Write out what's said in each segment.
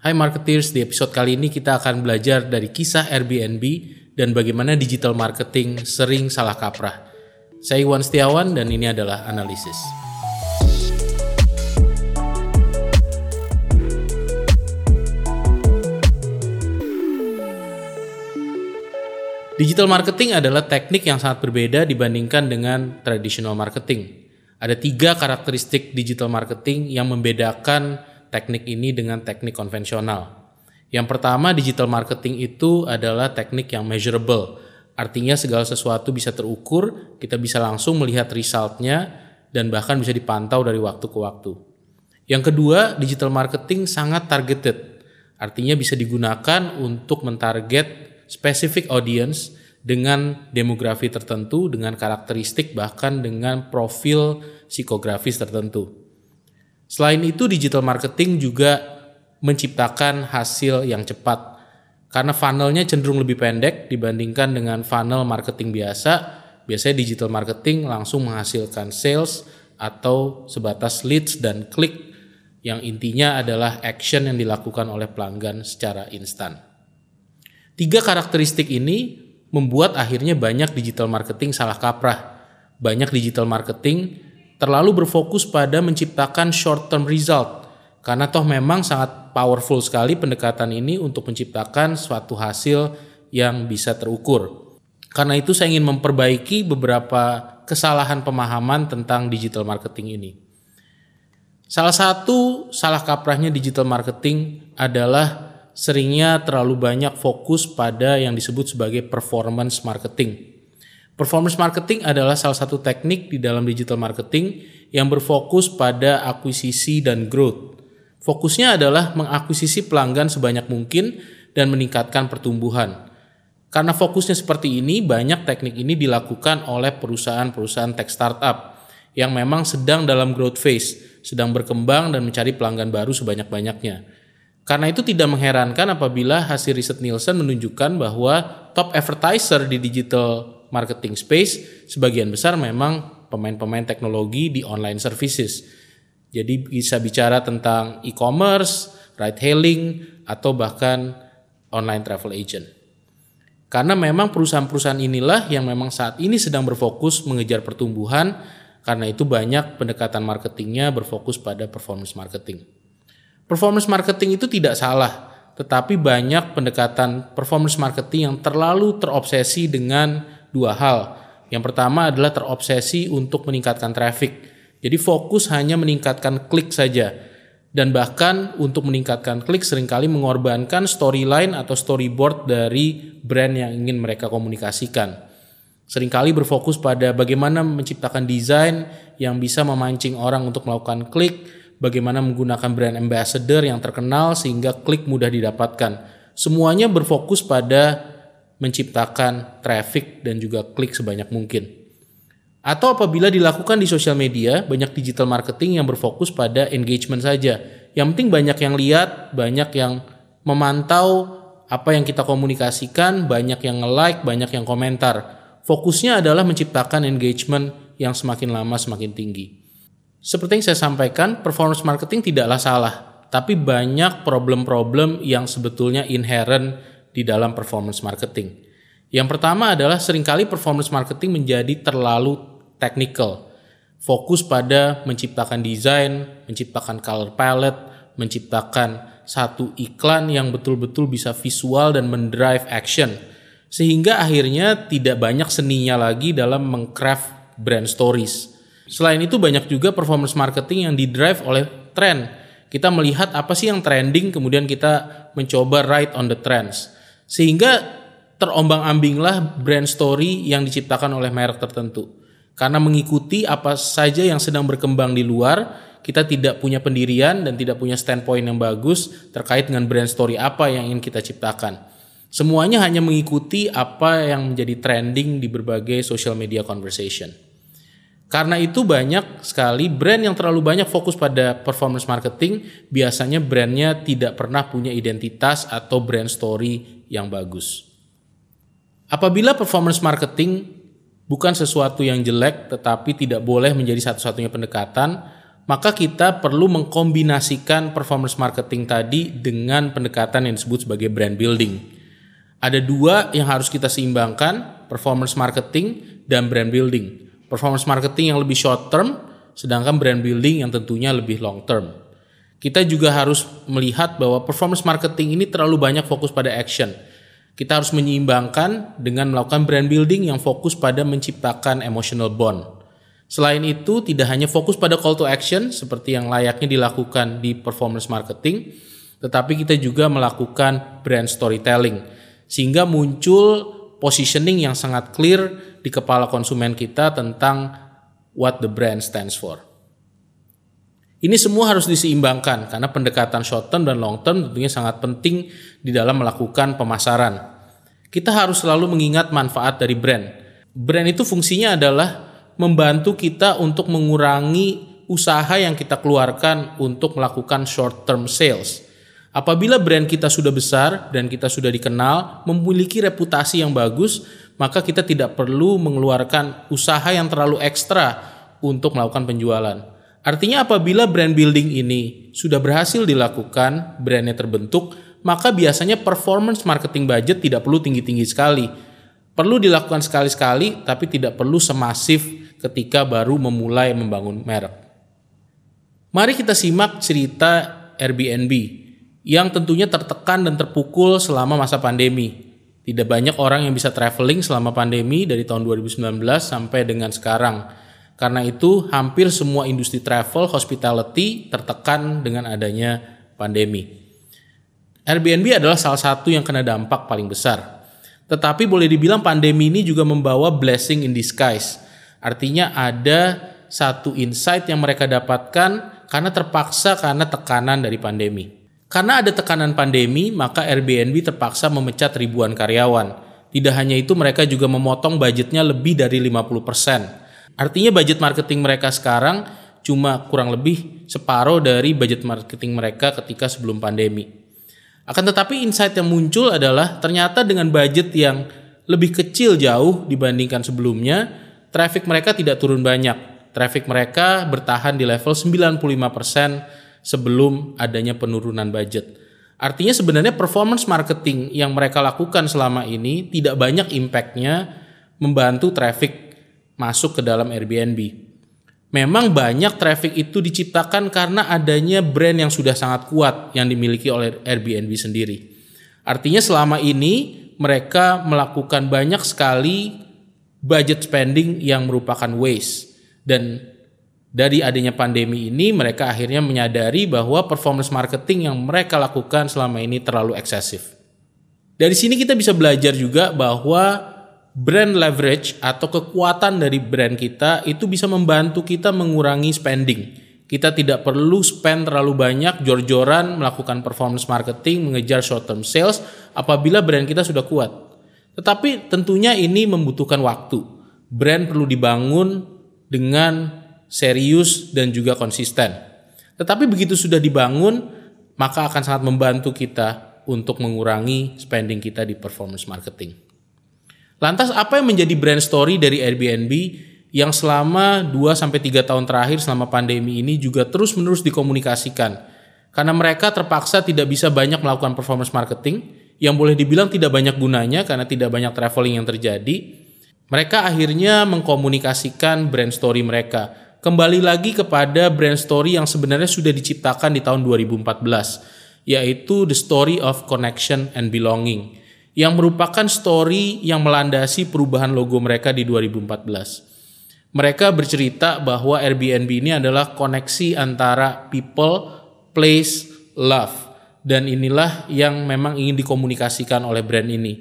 Hai marketers, di episode kali ini kita akan belajar dari kisah Airbnb dan bagaimana digital marketing sering salah kaprah. Saya Iwan Setiawan dan ini adalah analisis. Digital marketing adalah teknik yang sangat berbeda dibandingkan dengan traditional marketing. Ada tiga karakteristik digital marketing yang membedakan teknik ini dengan teknik konvensional. Yang pertama, digital marketing itu adalah teknik yang measurable. Artinya segala sesuatu bisa terukur, kita bisa langsung melihat resultnya, dan bahkan bisa dipantau dari waktu ke waktu. Yang kedua, digital marketing sangat targeted. Artinya bisa digunakan untuk mentarget specific audience dengan demografi tertentu, dengan karakteristik, bahkan dengan profil psikografis tertentu. Selain itu, digital marketing juga menciptakan hasil yang cepat karena funnelnya cenderung lebih pendek dibandingkan dengan funnel marketing biasa. Biasanya digital marketing langsung menghasilkan sales atau sebatas leads dan klik yang intinya adalah action yang dilakukan oleh pelanggan secara instan. Tiga karakteristik ini membuat akhirnya banyak digital marketing salah kaprah. Banyak digital marketing terlalu berfokus pada menciptakan short term result karena toh memang sangat powerful sekali pendekatan ini untuk menciptakan suatu hasil yang bisa terukur. Karena itu saya ingin memperbaiki beberapa kesalahan pemahaman tentang digital marketing ini. Salah satu salah kaprahnya digital marketing adalah seringnya terlalu banyak fokus pada yang disebut sebagai performance marketing. Performance marketing adalah salah satu teknik di dalam digital marketing yang berfokus pada akuisisi dan growth. Fokusnya adalah mengakuisisi pelanggan sebanyak mungkin dan meningkatkan pertumbuhan. Karena fokusnya seperti ini, banyak teknik ini dilakukan oleh perusahaan-perusahaan tech startup yang memang sedang dalam growth phase, sedang berkembang dan mencari pelanggan baru sebanyak-banyaknya. Karena itu tidak mengherankan apabila hasil riset Nielsen menunjukkan bahwa top advertiser di digital marketing space sebagian besar memang pemain-pemain teknologi di online services. Jadi bisa bicara tentang e-commerce, ride hailing atau bahkan online travel agent. Karena memang perusahaan-perusahaan inilah yang memang saat ini sedang berfokus mengejar pertumbuhan, karena itu banyak pendekatan marketingnya berfokus pada performance marketing. Performance marketing itu tidak salah, tetapi banyak pendekatan performance marketing yang terlalu terobsesi dengan dua hal. Yang pertama adalah terobsesi untuk meningkatkan traffic. Jadi fokus hanya meningkatkan klik saja. Dan bahkan untuk meningkatkan klik sering kali mengorbankan storyline atau storyboard dari brand yang ingin mereka komunikasikan. Seringkali berfokus pada bagaimana menciptakan desain yang bisa memancing orang untuk melakukan klik, bagaimana menggunakan brand ambassador yang terkenal sehingga klik mudah didapatkan. Semuanya berfokus pada menciptakan traffic dan juga klik sebanyak mungkin. Atau apabila dilakukan di sosial media, banyak digital marketing yang berfokus pada engagement saja. Yang penting banyak yang lihat, banyak yang memantau apa yang kita komunikasikan, banyak yang nge-like, banyak yang komentar. Fokusnya adalah menciptakan engagement yang semakin lama semakin tinggi. Seperti yang saya sampaikan, performance marketing tidaklah salah, tapi banyak problem-problem yang sebetulnya inherent di dalam performance marketing. Yang pertama adalah sering kali performance marketing menjadi terlalu technical. Fokus pada menciptakan desain, menciptakan color palette, menciptakan satu iklan yang betul-betul bisa visual dan mendrive action. Sehingga akhirnya tidak banyak seninya lagi dalam mengcraft brand stories. Selain itu banyak juga performance marketing yang didrive oleh trend. Kita melihat apa sih yang trending kemudian kita mencoba ride on the trends. Sehingga terombang-ambinglah brand story yang diciptakan oleh merek tertentu. Karena mengikuti apa saja yang sedang berkembang di luar, kita tidak punya pendirian dan tidak punya standpoint yang bagus terkait dengan brand story apa yang ingin kita ciptakan. Semuanya hanya mengikuti apa yang menjadi trending di berbagai social media conversation. Karena itu banyak sekali brand yang terlalu banyak fokus pada performance marketing, biasanya brandnya tidak pernah punya identitas atau brand story yang bagus. Apabila performance marketing bukan sesuatu yang jelek tetapi tidak boleh menjadi satu-satunya pendekatan, maka kita perlu mengkombinasikan performance marketing tadi dengan pendekatan yang disebut sebagai brand building. Ada dua yang harus kita seimbangkan, performance marketing dan brand building. Performance marketing yang lebih short term, sedangkan brand building yang tentunya lebih long term. Kita juga harus melihat bahwa performance marketing ini terlalu banyak fokus pada action. Kita harus menyeimbangkan dengan melakukan brand building yang fokus pada menciptakan emotional bond. Selain itu, tidak hanya fokus pada call to action seperti yang layaknya dilakukan di performance marketing, tetapi kita juga melakukan brand storytelling sehingga muncul positioning yang sangat clear di kepala konsumen kita tentang what the brand stands for. Ini semua harus diseimbangkan karena pendekatan short term dan long term tentunya sangat penting di dalam melakukan pemasaran. Kita harus selalu mengingat manfaat dari brand. Brand itu fungsinya adalah membantu kita untuk mengurangi usaha yang kita keluarkan untuk melakukan short term sales. Apabila brand kita sudah besar dan kita sudah dikenal, memiliki reputasi yang bagus, maka kita tidak perlu mengeluarkan usaha yang terlalu ekstra untuk melakukan penjualan. Artinya apabila brand building ini sudah berhasil dilakukan, brandnya terbentuk, maka biasanya performance marketing budget tidak perlu tinggi-tinggi sekali. Perlu dilakukan sekali-sekali, tapi tidak perlu semasif ketika baru memulai membangun merek. Mari kita simak cerita Airbnb yang tentunya tertekan dan terpukul selama masa pandemi. Tidak banyak orang yang bisa traveling selama pandemi dari tahun 2019 sampai dengan sekarang. Karena itu, hampir semua industri travel hospitality tertekan dengan adanya pandemi. Airbnb adalah salah satu yang kena dampak paling besar. Tetapi boleh dibilang pandemi ini juga membawa blessing in disguise Artinya ada satu insight yang mereka dapatkan karena terpaksa karena tekanan dari pandemi. Karena ada tekanan pandemi, maka Airbnb terpaksa memecat ribuan karyawan. Tidak hanya itu, mereka juga memotong budgetnya lebih dari 50%. Artinya budget marketing mereka sekarang cuma kurang lebih separuh dari budget marketing mereka ketika sebelum pandemi. Akan tetapi insight yang muncul adalah ternyata dengan budget yang lebih kecil jauh dibandingkan sebelumnya, traffic mereka tidak turun banyak. Traffic mereka bertahan di level 95% sebelum adanya penurunan budget. Artinya sebenarnya performance marketing yang mereka lakukan selama ini tidak banyak impactnya membantu traffic masuk ke dalam Airbnb. Memang banyak traffic itu diciptakan karena adanya brand yang sudah sangat kuat yang dimiliki oleh Airbnb sendiri. Artinya selama ini mereka melakukan banyak sekali budget spending yang merupakan waste dan dari adanya pandemi ini mereka akhirnya menyadari bahwa performance marketing yang mereka lakukan selama ini terlalu eksesif. Dari sini kita bisa belajar juga bahwa brand leverage atau kekuatan dari brand kita itu bisa membantu kita mengurangi spending. Kita tidak perlu spend terlalu banyak jor-joran melakukan performance marketing, mengejar short term sales apabila brand kita sudah kuat. Tetapi tentunya ini membutuhkan waktu. Brand perlu dibangun dengan serius dan juga konsisten. Tetapi begitu sudah dibangun, maka akan sangat membantu kita untuk mengurangi spending kita di performance marketing. Lantas apa yang menjadi brand story dari Airbnb yang selama 2 sampai 3 tahun terakhir selama pandemi ini juga terus-menerus dikomunikasikan? Karena mereka terpaksa tidak bisa banyak melakukan performance marketing, yang boleh dibilang tidak banyak gunanya karena tidak banyak traveling yang terjadi, mereka akhirnya mengkomunikasikan brand story mereka. Kembali lagi kepada brand story yang sebenarnya sudah diciptakan di tahun 2014, yaitu The Story of Connection and Belonging, yang merupakan story yang melandasi perubahan logo mereka di 2014. Mereka bercerita bahwa Airbnb ini adalah koneksi antara people, place, love dan inilah yang memang ingin dikomunikasikan oleh brand ini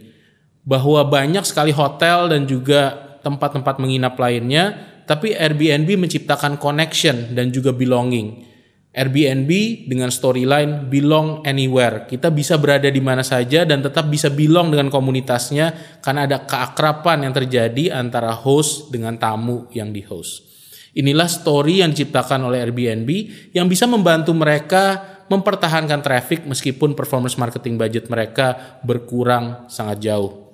bahwa banyak sekali hotel dan juga tempat-tempat menginap lainnya tapi Airbnb menciptakan connection dan juga belonging. Airbnb dengan storyline belong anywhere. Kita bisa berada di mana saja dan tetap bisa belong dengan komunitasnya karena ada keakraban yang terjadi antara host dengan tamu yang di host. Inilah story yang diciptakan oleh Airbnb yang bisa membantu mereka mempertahankan traffic meskipun performance marketing budget mereka berkurang sangat jauh.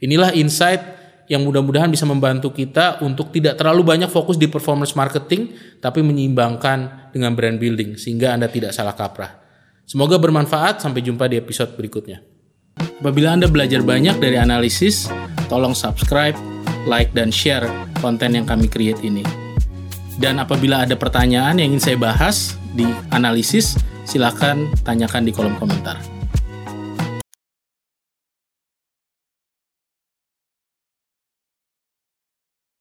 Inilah insight yang mudah-mudahan bisa membantu kita untuk tidak terlalu banyak fokus di performance marketing, tapi menyeimbangkan dengan brand building sehingga Anda tidak salah kaprah. Semoga bermanfaat, sampai jumpa di episode berikutnya. Apabila Anda belajar banyak dari analisis, tolong subscribe, like, dan share konten yang kami create ini. Dan apabila ada pertanyaan yang ingin saya bahas di analisis, silakan tanyakan di kolom komentar.